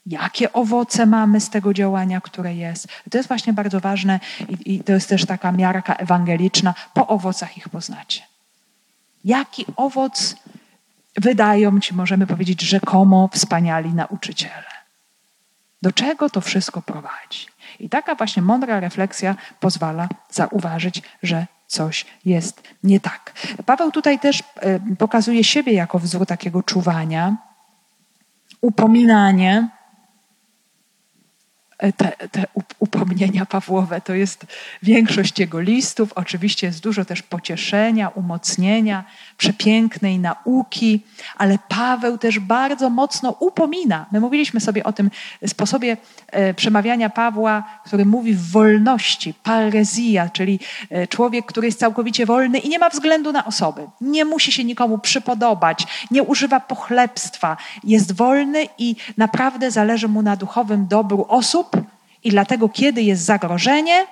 jakie owoce mamy z tego działania, które jest. To jest właśnie bardzo ważne i, i to jest też taka miarka ewangeliczna. Po owocach ich poznacie. Jaki owoc wydają ci, możemy powiedzieć, rzekomo wspaniali nauczyciele? Do czego to wszystko prowadzi? I taka właśnie mądra refleksja pozwala zauważyć, że coś jest nie tak. Paweł tutaj też e, pokazuje siebie jako wzór takiego czuwania, upominanie, te, te upomnienia Pawłowe. To jest większość jego listów. Oczywiście jest dużo też pocieszenia, umocnienia, przepięknej nauki, ale Paweł też bardzo mocno upomina. My mówiliśmy sobie o tym sposobie e, przemawiania Pawła, który mówi w wolności, parezja, czyli e, człowiek, który jest całkowicie wolny i nie ma względu na osoby. Nie musi się nikomu przypodobać, nie używa pochlebstwa. Jest wolny i naprawdę zależy mu na duchowym dobru osób, i dlatego, kiedy jest zagrożenie,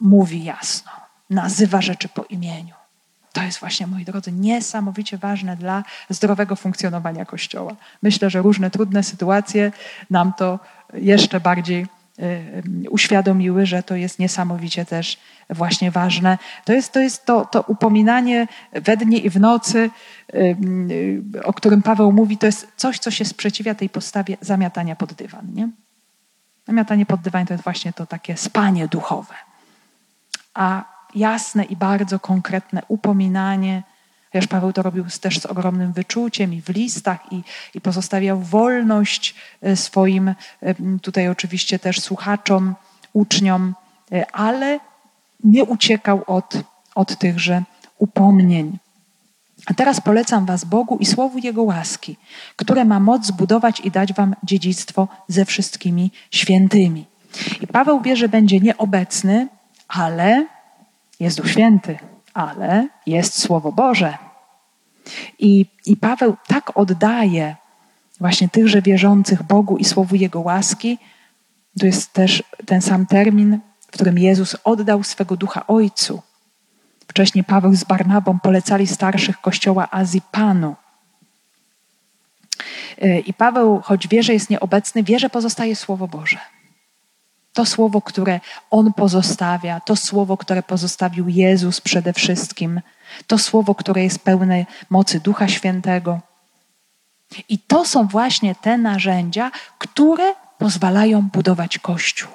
mówi jasno, nazywa rzeczy po imieniu. To jest właśnie, moi drodzy, niesamowicie ważne dla zdrowego funkcjonowania Kościoła. Myślę, że różne trudne sytuacje nam to jeszcze bardziej uświadomiły, że to jest niesamowicie też właśnie ważne. To jest to, jest to, to upominanie we dnie i w nocy, o którym Paweł mówi, to jest coś, co się sprzeciwia tej postawie zamiatania pod dywan. Nie? Zamiatanie pod to jest właśnie to takie spanie duchowe. A jasne i bardzo konkretne upominanie, Chociaż Paweł to robił też z ogromnym wyczuciem i w listach i, i pozostawiał wolność e, swoim, e, tutaj oczywiście też słuchaczom, uczniom, e, ale nie uciekał od, od tychże upomnień. A teraz polecam Was Bogu i słowu Jego łaski, które ma moc zbudować i dać Wam dziedzictwo ze wszystkimi świętymi. I Paweł wie, że będzie nieobecny, ale jest Duch Święty ale jest Słowo Boże. I, I Paweł tak oddaje właśnie tychże wierzących Bogu i Słowu Jego łaski. To jest też ten sam termin, w którym Jezus oddał swego ducha Ojcu. Wcześniej Paweł z Barnabą polecali starszych kościoła Azji Panu. I Paweł, choć wie, że jest nieobecny, wie, że pozostaje Słowo Boże. To słowo, które On pozostawia, to słowo, które pozostawił Jezus przede wszystkim, to słowo, które jest pełne mocy Ducha Świętego. I to są właśnie te narzędzia, które pozwalają budować Kościół.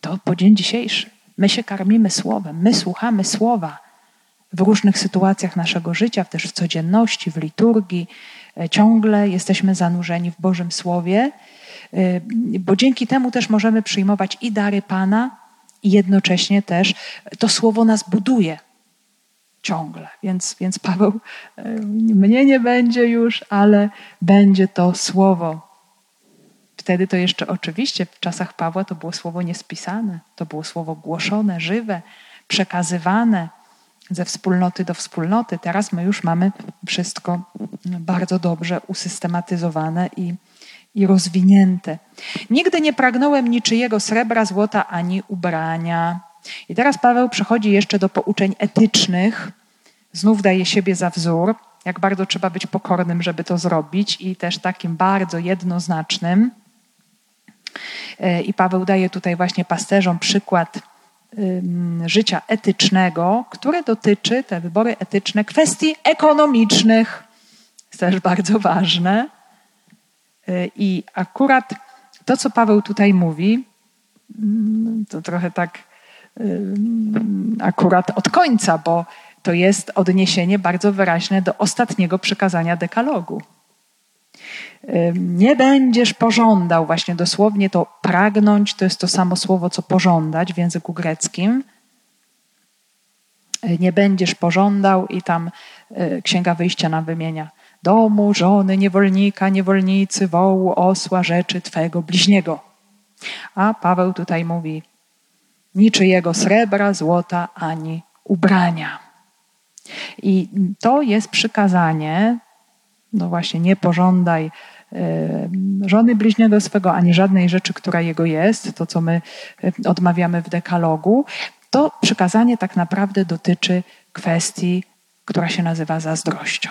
To po dzień dzisiejszy. My się karmimy słowem, my słuchamy słowa w różnych sytuacjach naszego życia, też w codzienności, w liturgii. E, ciągle jesteśmy zanurzeni w Bożym Słowie Y, bo dzięki temu też możemy przyjmować i dary Pana, i jednocześnie też to słowo nas buduje ciągle. Więc, więc Paweł, y, mnie nie będzie już, ale będzie to słowo. Wtedy to jeszcze oczywiście w czasach Pawła to było słowo niespisane, to było słowo głoszone, żywe, przekazywane ze wspólnoty do wspólnoty. Teraz my już mamy wszystko bardzo dobrze usystematyzowane i, i rozwinięte. Nigdy nie pragnąłem niczyjego srebra, złota ani ubrania. I teraz Paweł przechodzi jeszcze do pouczeń etycznych. Znów daje siebie za wzór, jak bardzo trzeba być pokornym, żeby to zrobić, i też takim bardzo jednoznacznym. E, I Paweł daje tutaj właśnie pasterzom przykład życia etycznego, które dotyczy, te wybory etyczne, kwestii ekonomicznych. Jest też bardzo ważne. Y, I akurat to, co Paweł tutaj mówi, mm, to trochę tak akurat od końca, bo to jest odniesienie bardzo wyraźne do ostatniego przykazania dekalogu. Nie będziesz pożądał, właśnie dosłownie to pragnąć, to jest to samo słowo, co pożądać w języku greckim. Nie będziesz pożądał, i tam Księga Wyjścia nam wymienia domu, żony, niewolnika, niewolnicy, wołu, osła, rzeczy Twego bliźniego. A Paweł tutaj mówi, niczyjego srebra, złota, ani ubrania. I to jest przykazanie, no właśnie, nie pożądaj żony bliźniego swego, ani żadnej rzeczy, która jego jest, to co my odmawiamy w dekalogu. To przykazanie tak naprawdę dotyczy kwestii, która się nazywa zazdrością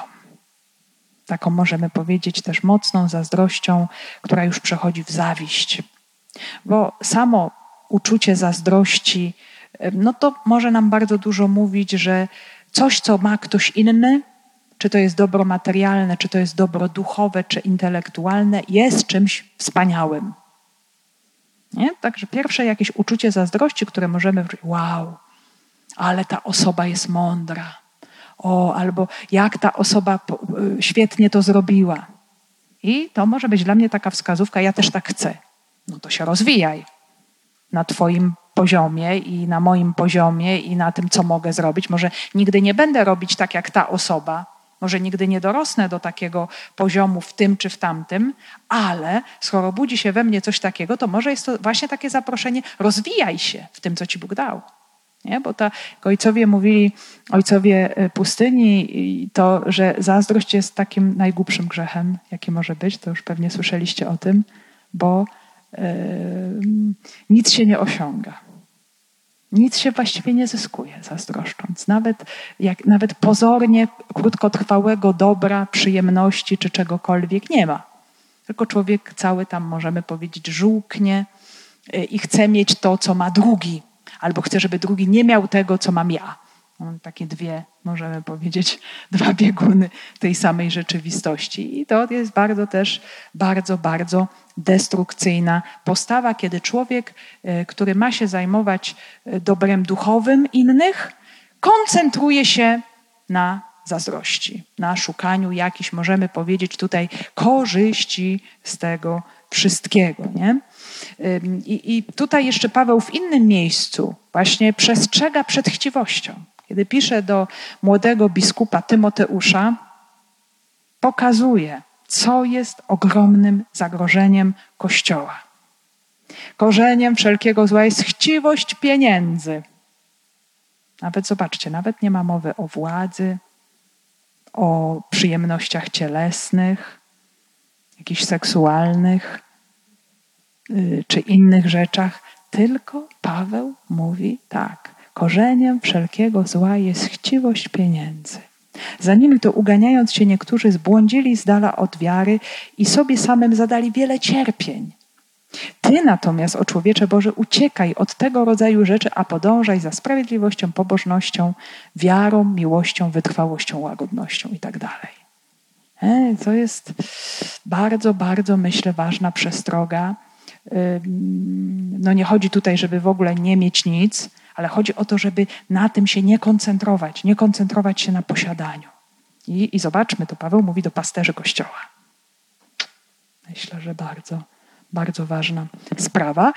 taką możemy powiedzieć też mocną zazdrością, która już przechodzi w zawiść. Bo samo uczucie zazdrości, no to może nam bardzo dużo mówić, że coś, co ma ktoś inny, czy to jest dobro materialne, czy to jest dobro duchowe, czy intelektualne, jest czymś wspaniałym. Nie? Także pierwsze jakieś uczucie zazdrości, które możemy, wow, ale ta osoba jest mądra o, albo jak ta osoba y, świetnie to zrobiła. I to może być dla mnie taka wskazówka, ja też tak chcę. No to się rozwijaj na Twoim poziomie i na moim poziomie i na tym, co mogę zrobić. Może nigdy nie będę robić tak jak ta osoba, może nigdy nie dorosnę do takiego poziomu w tym czy w tamtym, ale skoro budzi się we mnie coś takiego, to może jest to właśnie takie zaproszenie, rozwijaj się w tym, co Ci Bóg dał. Nie? Bo tak ojcowie mówili, ojcowie e, pustyni, to, że zazdrość jest takim najgłupszym grzechem, jaki może być, to już pewnie słyszeliście o tym, bo yy, nic się nie osiąga. Nic się właściwie nie zyskuje zazdroszcząc. Nawet, jak, nawet pozornie krótkotrwałego dobra, przyjemności czy czegokolwiek nie ma. Tylko człowiek cały tam, możemy powiedzieć, żółknie, y, i chcę mieć to, co ma drugi, albo chcę, żeby drugi nie miał tego, co mam ja. Takie dwie, możemy powiedzieć, dwa bieguny tej samej rzeczywistości. I to jest bardzo też, bardzo, bardzo destrukcyjna postawa, kiedy człowiek, y, który ma się zajmować y, dobrem duchowym innych, koncentruje się na zazdrości, na szukaniu jakichś, możemy powiedzieć tutaj, korzyści z tego wszystkiego. Nie? I, I tutaj jeszcze Paweł w innym miejscu właśnie przestrzega przed chciwością. Kiedy pisze do młodego biskupa Tymoteusza, pokazuje, co jest ogromnym zagrożeniem Kościoła. Korzeniem wszelkiego zła jest chciwość pieniędzy. Nawet zobaczcie, nawet nie ma mowy o władzy, o przyjemnościach cielesnych, jakichś seksualnych y, czy innych rzeczach, tylko Paweł mówi tak: korzeniem wszelkiego zła jest chciwość pieniędzy. Za nimi to uganiając się niektórzy zbłądzili z dala od wiary i sobie samym zadali wiele cierpień. Ty natomiast, o człowiecze Boże, uciekaj od tego rodzaju rzeczy, a podążaj za sprawiedliwością, pobożnością, wiarą, miłością, wytrwałością, łagodnością itd. Tak e, to jest bardzo, bardzo, myślę, ważna przestroga. No nie chodzi tutaj, żeby w ogóle nie mieć nic, ale chodzi o to, żeby na tym się nie koncentrować, nie koncentrować się na posiadaniu. I, i zobaczmy, to Paweł mówi do pasterzy Kościoła. Myślę, że bardzo, bardzo ważna sprawa.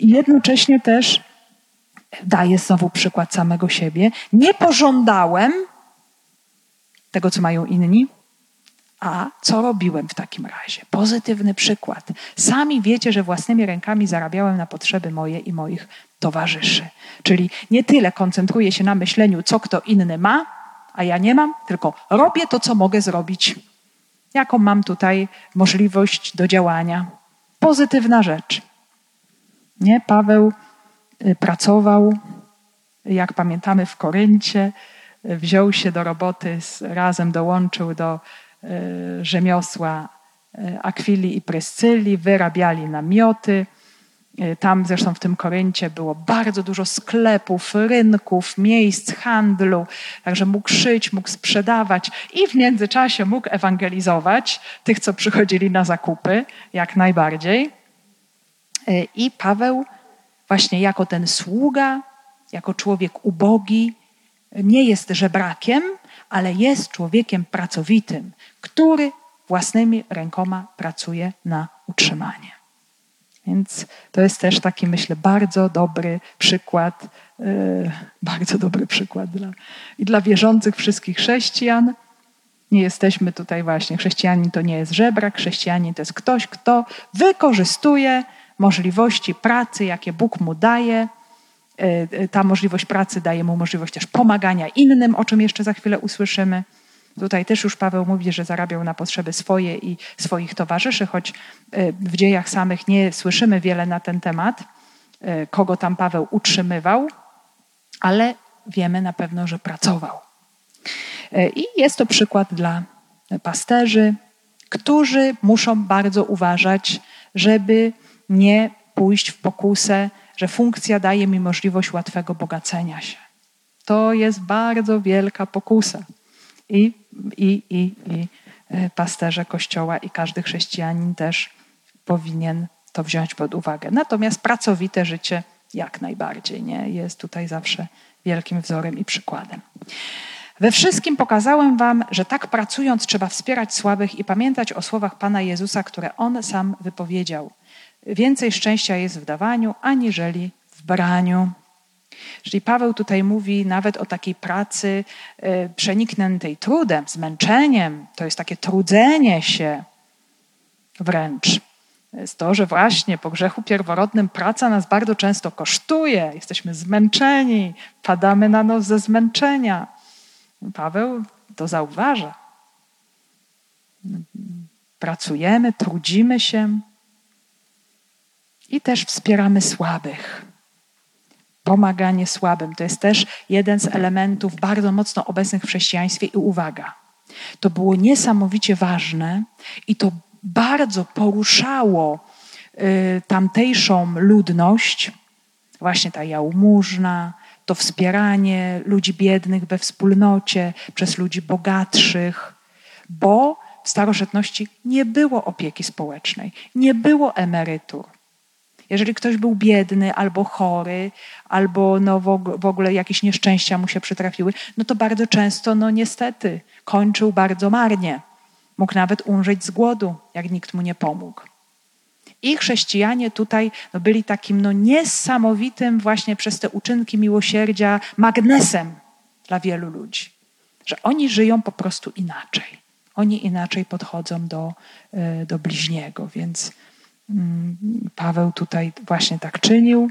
Jednocześnie też daje znowu przykład samego siebie. Nie pożądałem tego, co mają inni, a co robiłem w takim razie? Pozytywny przykład. Sami wiecie, że własnymi rękami zarabiałem na potrzeby moje i moich towarzyszy. Czyli nie tyle koncentruję się na myśleniu, co kto inny ma, a ja nie mam, tylko robię to, co mogę zrobić. Jaką mam tutaj możliwość do działania? Pozytywna rzecz. Nie? Paweł y, pracował, jak pamiętamy w Koryncie, y, wziął się do roboty, razem dołączył do rzemiosła Akwili i Pryscyli, wyrabiali namioty, E, tam zresztą w tym Koryncie było bardzo dużo sklepów, rynków, miejsc handlu, także mógł szyć, mógł sprzedawać i w międzyczasie mógł ewangelizować tych, co przychodzili na zakupy, jak najbardziej. E, I Paweł właśnie jako ten sługa, jako człowiek ubogi, nie jest żebrakiem, ale jest człowiekiem pracowitym, który własnymi rękoma pracuje na utrzymanie. Więc to jest też taki, myślę, bardzo dobry przykład, yy, bardzo dobry przykład dla, i dla wierzących wszystkich chrześcijan. Nie jesteśmy tutaj właśnie, chrześcijanin to nie jest żebrak, chrześcijanin to jest ktoś, kto wykorzystuje możliwości pracy, jakie Bóg mu daje. Yy, ta możliwość pracy daje mu możliwość też pomagania innym, o czym jeszcze za chwilę usłyszymy. Tutaj też już Paweł mówi, że zarabiał na potrzeby swoje i swoich towarzyszy, choć e, w dziejach samych nie słyszymy wiele na ten temat, e, kogo tam Paweł utrzymywał, ale wiemy na pewno, że pracował. E, I jest to przykład dla pasterzy, którzy muszą bardzo uważać, żeby nie pójść w pokusę, że funkcja daje mi możliwość łatwego bogacenia się. To jest bardzo wielka pokusa i, i, i, i e, pasterze Kościoła i każdy chrześcijanin też powinien to wziąć pod uwagę. Natomiast pracowite życie jak najbardziej nie jest tutaj zawsze wielkim wzorem i przykładem. We wszystkim pokazałem Wam, że tak pracując trzeba wspierać słabych i pamiętać o słowach Pana Jezusa, które On sam wypowiedział. Więcej szczęścia jest w dawaniu, aniżeli w braniu. Czyli Paweł tutaj mówi nawet o takiej pracy e, przenikniętej trudem, zmęczeniem. To jest takie trudzenie się wręcz. Jest to, że właśnie po grzechu pierworodnym praca nas bardzo często kosztuje. Jesteśmy zmęczeni, padamy na nos ze zmęczenia. Paweł to zauważa. Pracujemy, trudzimy się i też wspieramy słabych pomaganie słabym. To jest też jeden z elementów bardzo mocno obecnych w chrześcijaństwie i uwaga. To było niesamowicie ważne i to bardzo poruszało y, tamtejszą ludność, właśnie ta jałmużna, to wspieranie ludzi biednych we wspólnocie przez ludzi bogatszych, bo w starożytności nie było opieki społecznej, nie było emerytur. Jeżeli ktoś był biedny albo chory, albo no w ogóle jakieś nieszczęścia mu się przytrafiły, no to bardzo często, no niestety, kończył bardzo marnie. Mógł nawet umrzeć z głodu, jak nikt mu nie pomógł. I chrześcijanie tutaj no, byli takim no, niesamowitym właśnie przez te uczynki miłosierdzia magnesem dla wielu ludzi. Że oni żyją po prostu inaczej. Oni inaczej podchodzą do, e, do bliźniego, więc Paweł tutaj właśnie tak czynił,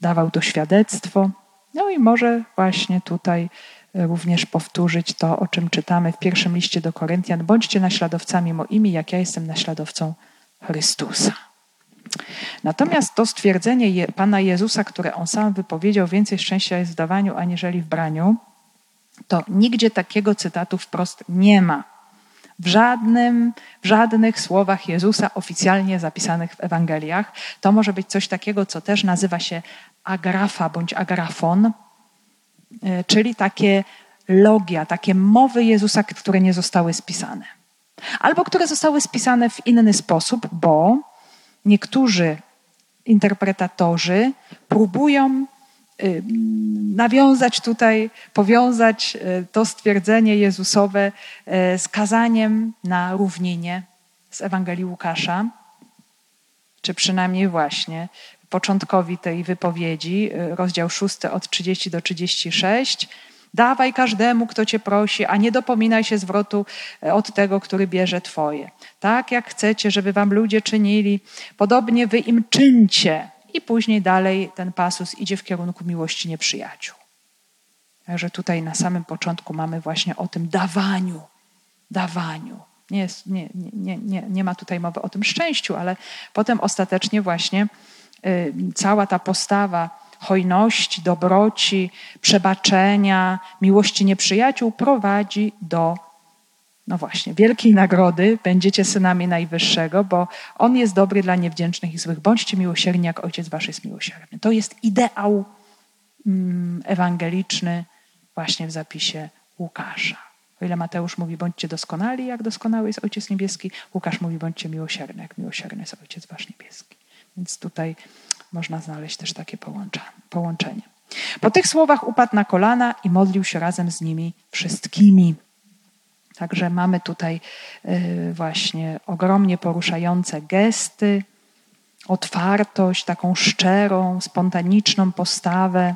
dawał to świadectwo. No i może właśnie tutaj również powtórzyć to, o czym czytamy w pierwszym liście do Koryntian. Bądźcie naśladowcami moimi, jak ja jestem naśladowcą Chrystusa. Natomiast to stwierdzenie Pana Jezusa, które On sam wypowiedział, więcej szczęścia jest w dawaniu aniżeli w braniu, to nigdzie takiego cytatu wprost nie ma. W, żadnym, w żadnych słowach Jezusa oficjalnie zapisanych w Ewangeliach. To może być coś takiego, co też nazywa się agrafa bądź agrafon, e, czyli takie logia, takie mowy Jezusa, które nie zostały spisane. Albo które zostały spisane w inny sposób, bo niektórzy interpretatorzy próbują nawiązać tutaj, powiązać y, to stwierdzenie Jezusowe y, z kazaniem na równinie z Ewangelii Łukasza, czy przynajmniej właśnie początkowi tej wypowiedzi, rozdział 6 od 30 do 36 Dawaj każdemu, kto cię prosi, a nie dopominaj się zwrotu od tego, który bierze twoje. Tak jak chcecie, żeby wam ludzie czynili, podobnie wy im czyńcie. I później dalej ten pasus idzie w kierunku miłości nieprzyjaciół. Także tutaj na samym początku mamy właśnie o tym dawaniu. Dawaniu. Nie, jest, nie, nie, nie, nie ma tutaj mowy o tym szczęściu, ale potem ostatecznie właśnie y, cała ta postawa hojności, dobroci, przebaczenia, miłości nieprzyjaciół prowadzi do, no właśnie, wielkiej nagrody. Będziecie synami Najwyższego, bo On jest dobry dla niewdzięcznych i złych. Bądźcie miłosierni, jak Ojciec Wasz jest miłosierny. To jest ideał mm, ewangeliczny właśnie w zapisie Łukasza. O ile Mateusz mówi, bądźcie doskonali, jak doskonały jest Ojciec Niebieski, Łukasz mówi, bądźcie miłosierni, jak miłosierny jest Ojciec Wasz Niebieski. Więc tutaj można znaleźć też takie połączenie. Po tych słowach upadł na kolana i modlił się razem z nimi wszystkimi. Także mamy tutaj y, właśnie ogromnie poruszające gesty, otwartość, taką szczerą, spontaniczną postawę,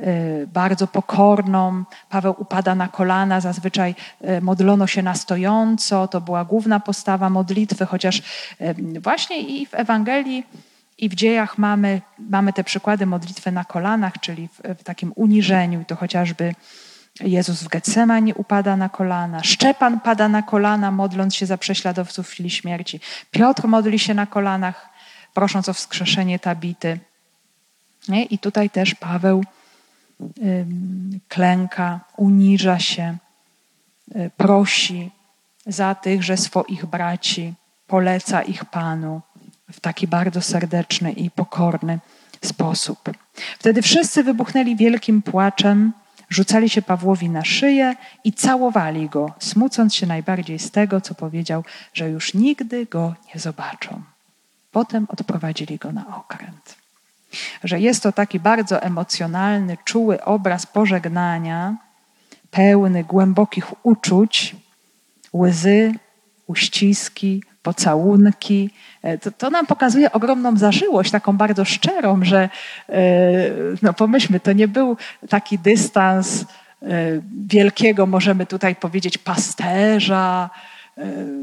y, bardzo pokorną. Paweł upada na kolana, zazwyczaj y, modlono się na stojąco, to była główna postawa modlitwy, chociaż właśnie i w Ewangelii i w dziejach mamy, mamy te przykłady modlitwy na kolanach, czyli w, w takim uniżeniu, i to chociażby Jezus w Getsemani upada na kolana, Szczepan pada na kolana, modląc się za prześladowców w chwili śmierci. Piotr modli się na kolanach, prosząc o wskrzeszenie Tabity. I tutaj też Paweł klęka, uniża się, y, prosi za tych, że swoich braci, poleca ich Panu w taki bardzo serdeczny i pokorny sposób. Wtedy wszyscy wybuchnęli wielkim płaczem, rzucali się Pawłowi na szyję i całowali go, smucąc się najbardziej z tego, co powiedział, że już nigdy go nie zobaczą. Potem odprowadzili go na okręt. Że jest to taki bardzo emocjonalny, czuły obraz pożegnania, pełny głębokich uczuć, łzy, uściski, pocałunki. E, to, to, nam pokazuje ogromną zażyłość, taką bardzo szczerą, że e, no pomyślmy, to nie był taki dystans e, wielkiego, możemy tutaj powiedzieć, pasterza,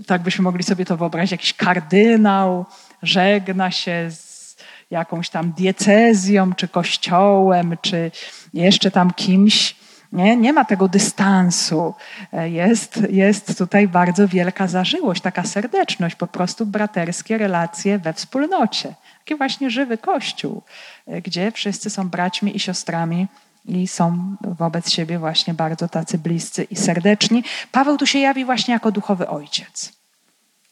tak byśmy mogli sobie to wyobrazić, jakiś kardynał żegna się z jakąś tam diecezją, czy kościołem, czy jeszcze tam kimś. Nie, nie ma tego dystansu. E, jest, jest tutaj bardzo wielka zażyłość, taka serdeczność, po prostu braterskie relacje we wspólnocie. Taki właśnie żywy kościół, e, gdzie wszyscy są braćmi i siostrami i są wobec siebie właśnie bardzo tacy bliscy i serdeczni. Paweł tu się jawi właśnie jako duchowy ojciec.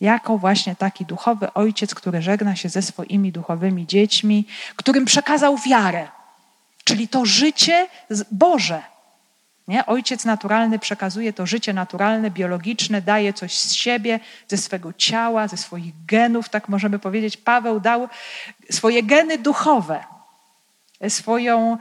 Jako właśnie taki duchowy ojciec, który żegna się ze swoimi duchowymi dziećmi, którym przekazał wiarę, czyli to życie Boże. Nie? Ojciec naturalny przekazuje to życie naturalne, biologiczne, daje coś z siebie, ze swego ciała, ze swoich genów, tak możemy powiedzieć. Paweł dał swoje geny duchowe, swoją,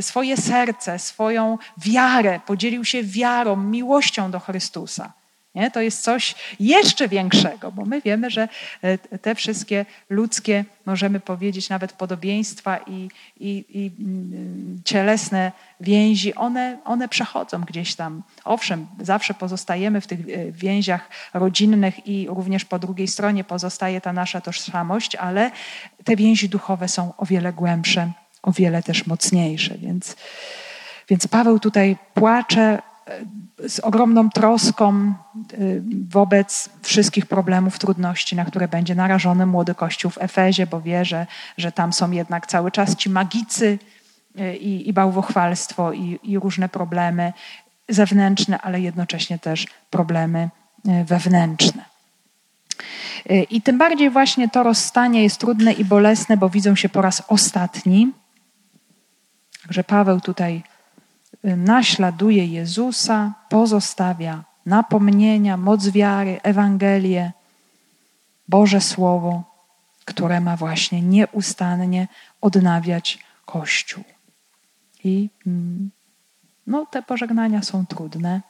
swoje serce, swoją wiarę, podzielił się wiarą, miłością do Chrystusa. Nie? To jest coś jeszcze większego, bo my wiemy, że e, te wszystkie ludzkie, możemy powiedzieć, nawet podobieństwa i, i, i mm, cielesne więzi, one, one przechodzą gdzieś tam. Owszem, zawsze pozostajemy w tych e, więziach rodzinnych i również po drugiej stronie pozostaje ta nasza tożsamość, ale te więzi duchowe są o wiele głębsze, o wiele też mocniejsze. Więc, więc Paweł tutaj płacze z ogromną troską y, wobec wszystkich problemów, trudności, na które będzie narażony młody Kościół w Efezie, bo wie, że, że tam są jednak cały czas ci magicy y, i, i bałwochwalstwo i, i różne problemy zewnętrzne, ale jednocześnie też problemy y, wewnętrzne. I tym bardziej właśnie to rozstanie jest trudne i bolesne, bo widzą się po raz ostatni. Także Paweł tutaj naśladuje Jezusa, pozostawia napomnienia, moc wiary, Ewangelię, Boże Słowo, które ma właśnie nieustannie odnawiać Kościół. I mm, no, te pożegnania są trudne,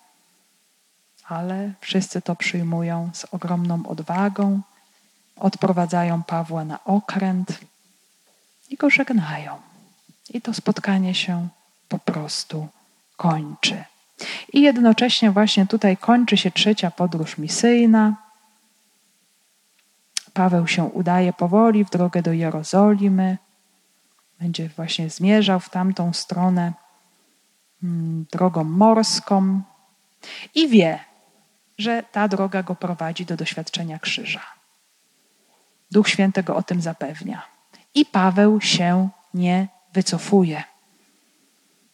ale wszyscy to przyjmują z ogromną odwagą, odprowadzają Pawła na okręt i go żegnają. I to spotkanie się po prostu kończy. I jednocześnie właśnie tutaj kończy się trzecia podróż misyjna. Paweł się udaje powoli w drogę do Jerozolimy. Będzie właśnie zmierzał w tamtą stronę mm, drogą morską i wie, że ta droga go prowadzi do doświadczenia krzyża. Duch Święty go o tym zapewnia. I Paweł się nie wycofuje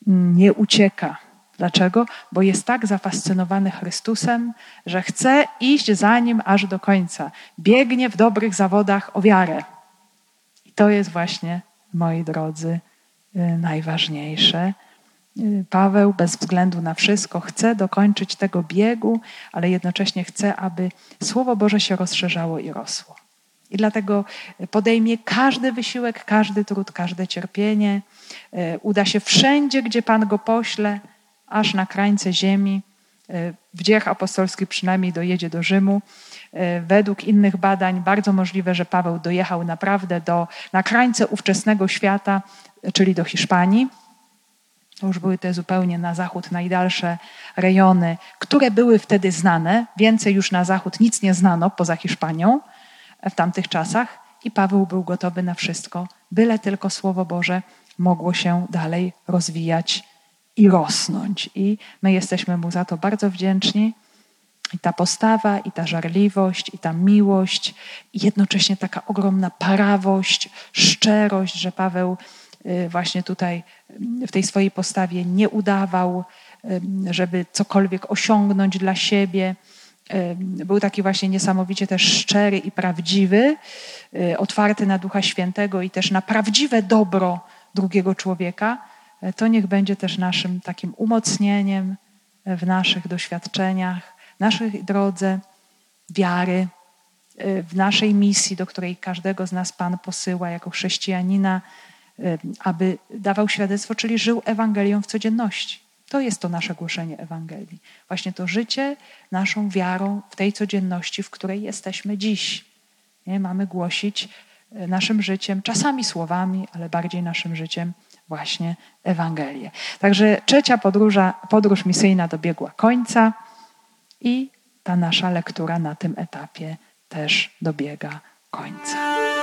nie ucieka. Dlaczego? Bo jest tak zafascynowany Chrystusem, że chce iść za nim aż do końca. Biegnie w dobrych zawodach o wiarę. I to jest właśnie, moi drodzy, y, najważniejsze. Y, Paweł bez względu na wszystko chce dokończyć tego biegu, ale jednocześnie chce, aby Słowo Boże się rozszerzało i rosło. I dlatego podejmie każdy wysiłek, każdy trud, każde cierpienie. E, uda się wszędzie, gdzie Pan go pośle, aż na krańce ziemi. E, w dziejach apostolskich przynajmniej dojedzie do Rzymu. E, według innych badań bardzo możliwe, że Paweł dojechał naprawdę do, na krańce ówczesnego świata, czyli do Hiszpanii. To już były te zupełnie na zachód najdalsze rejony, które były wtedy znane. Więcej już na zachód nic nie znano poza Hiszpanią w tamtych czasach i Paweł był gotowy na wszystko, byle tylko Słowo Boże mogło się dalej rozwijać i rosnąć. I my jesteśmy mu za to bardzo wdzięczni. I ta postawa, i ta żarliwość, i ta miłość, i jednocześnie taka ogromna prawość, szczerość, że Paweł y, właśnie tutaj y, w tej swojej postawie nie udawał, y, żeby cokolwiek osiągnąć dla siebie, był taki właśnie niesamowicie też szczery i prawdziwy, otwarty na Ducha Świętego i też na prawdziwe dobro drugiego człowieka, e, to niech będzie też naszym takim umocnieniem w naszych doświadczeniach, naszej drodze wiary, e, w naszej misji, do której każdego z nas Pan posyła jako chrześcijanina, aby dawał świadectwo, czyli żył Ewangelią w codzienności. To jest to nasze głoszenie Ewangelii. Właśnie to życie naszą wiarą w tej codzienności, w której jesteśmy dziś. Nie? Mamy głosić e, naszym życiem, czasami słowami, ale bardziej naszym życiem właśnie Ewangelię. Także trzecia podróża, podróż misyjna dobiegła końca i ta nasza lektura na tym etapie też dobiega końca.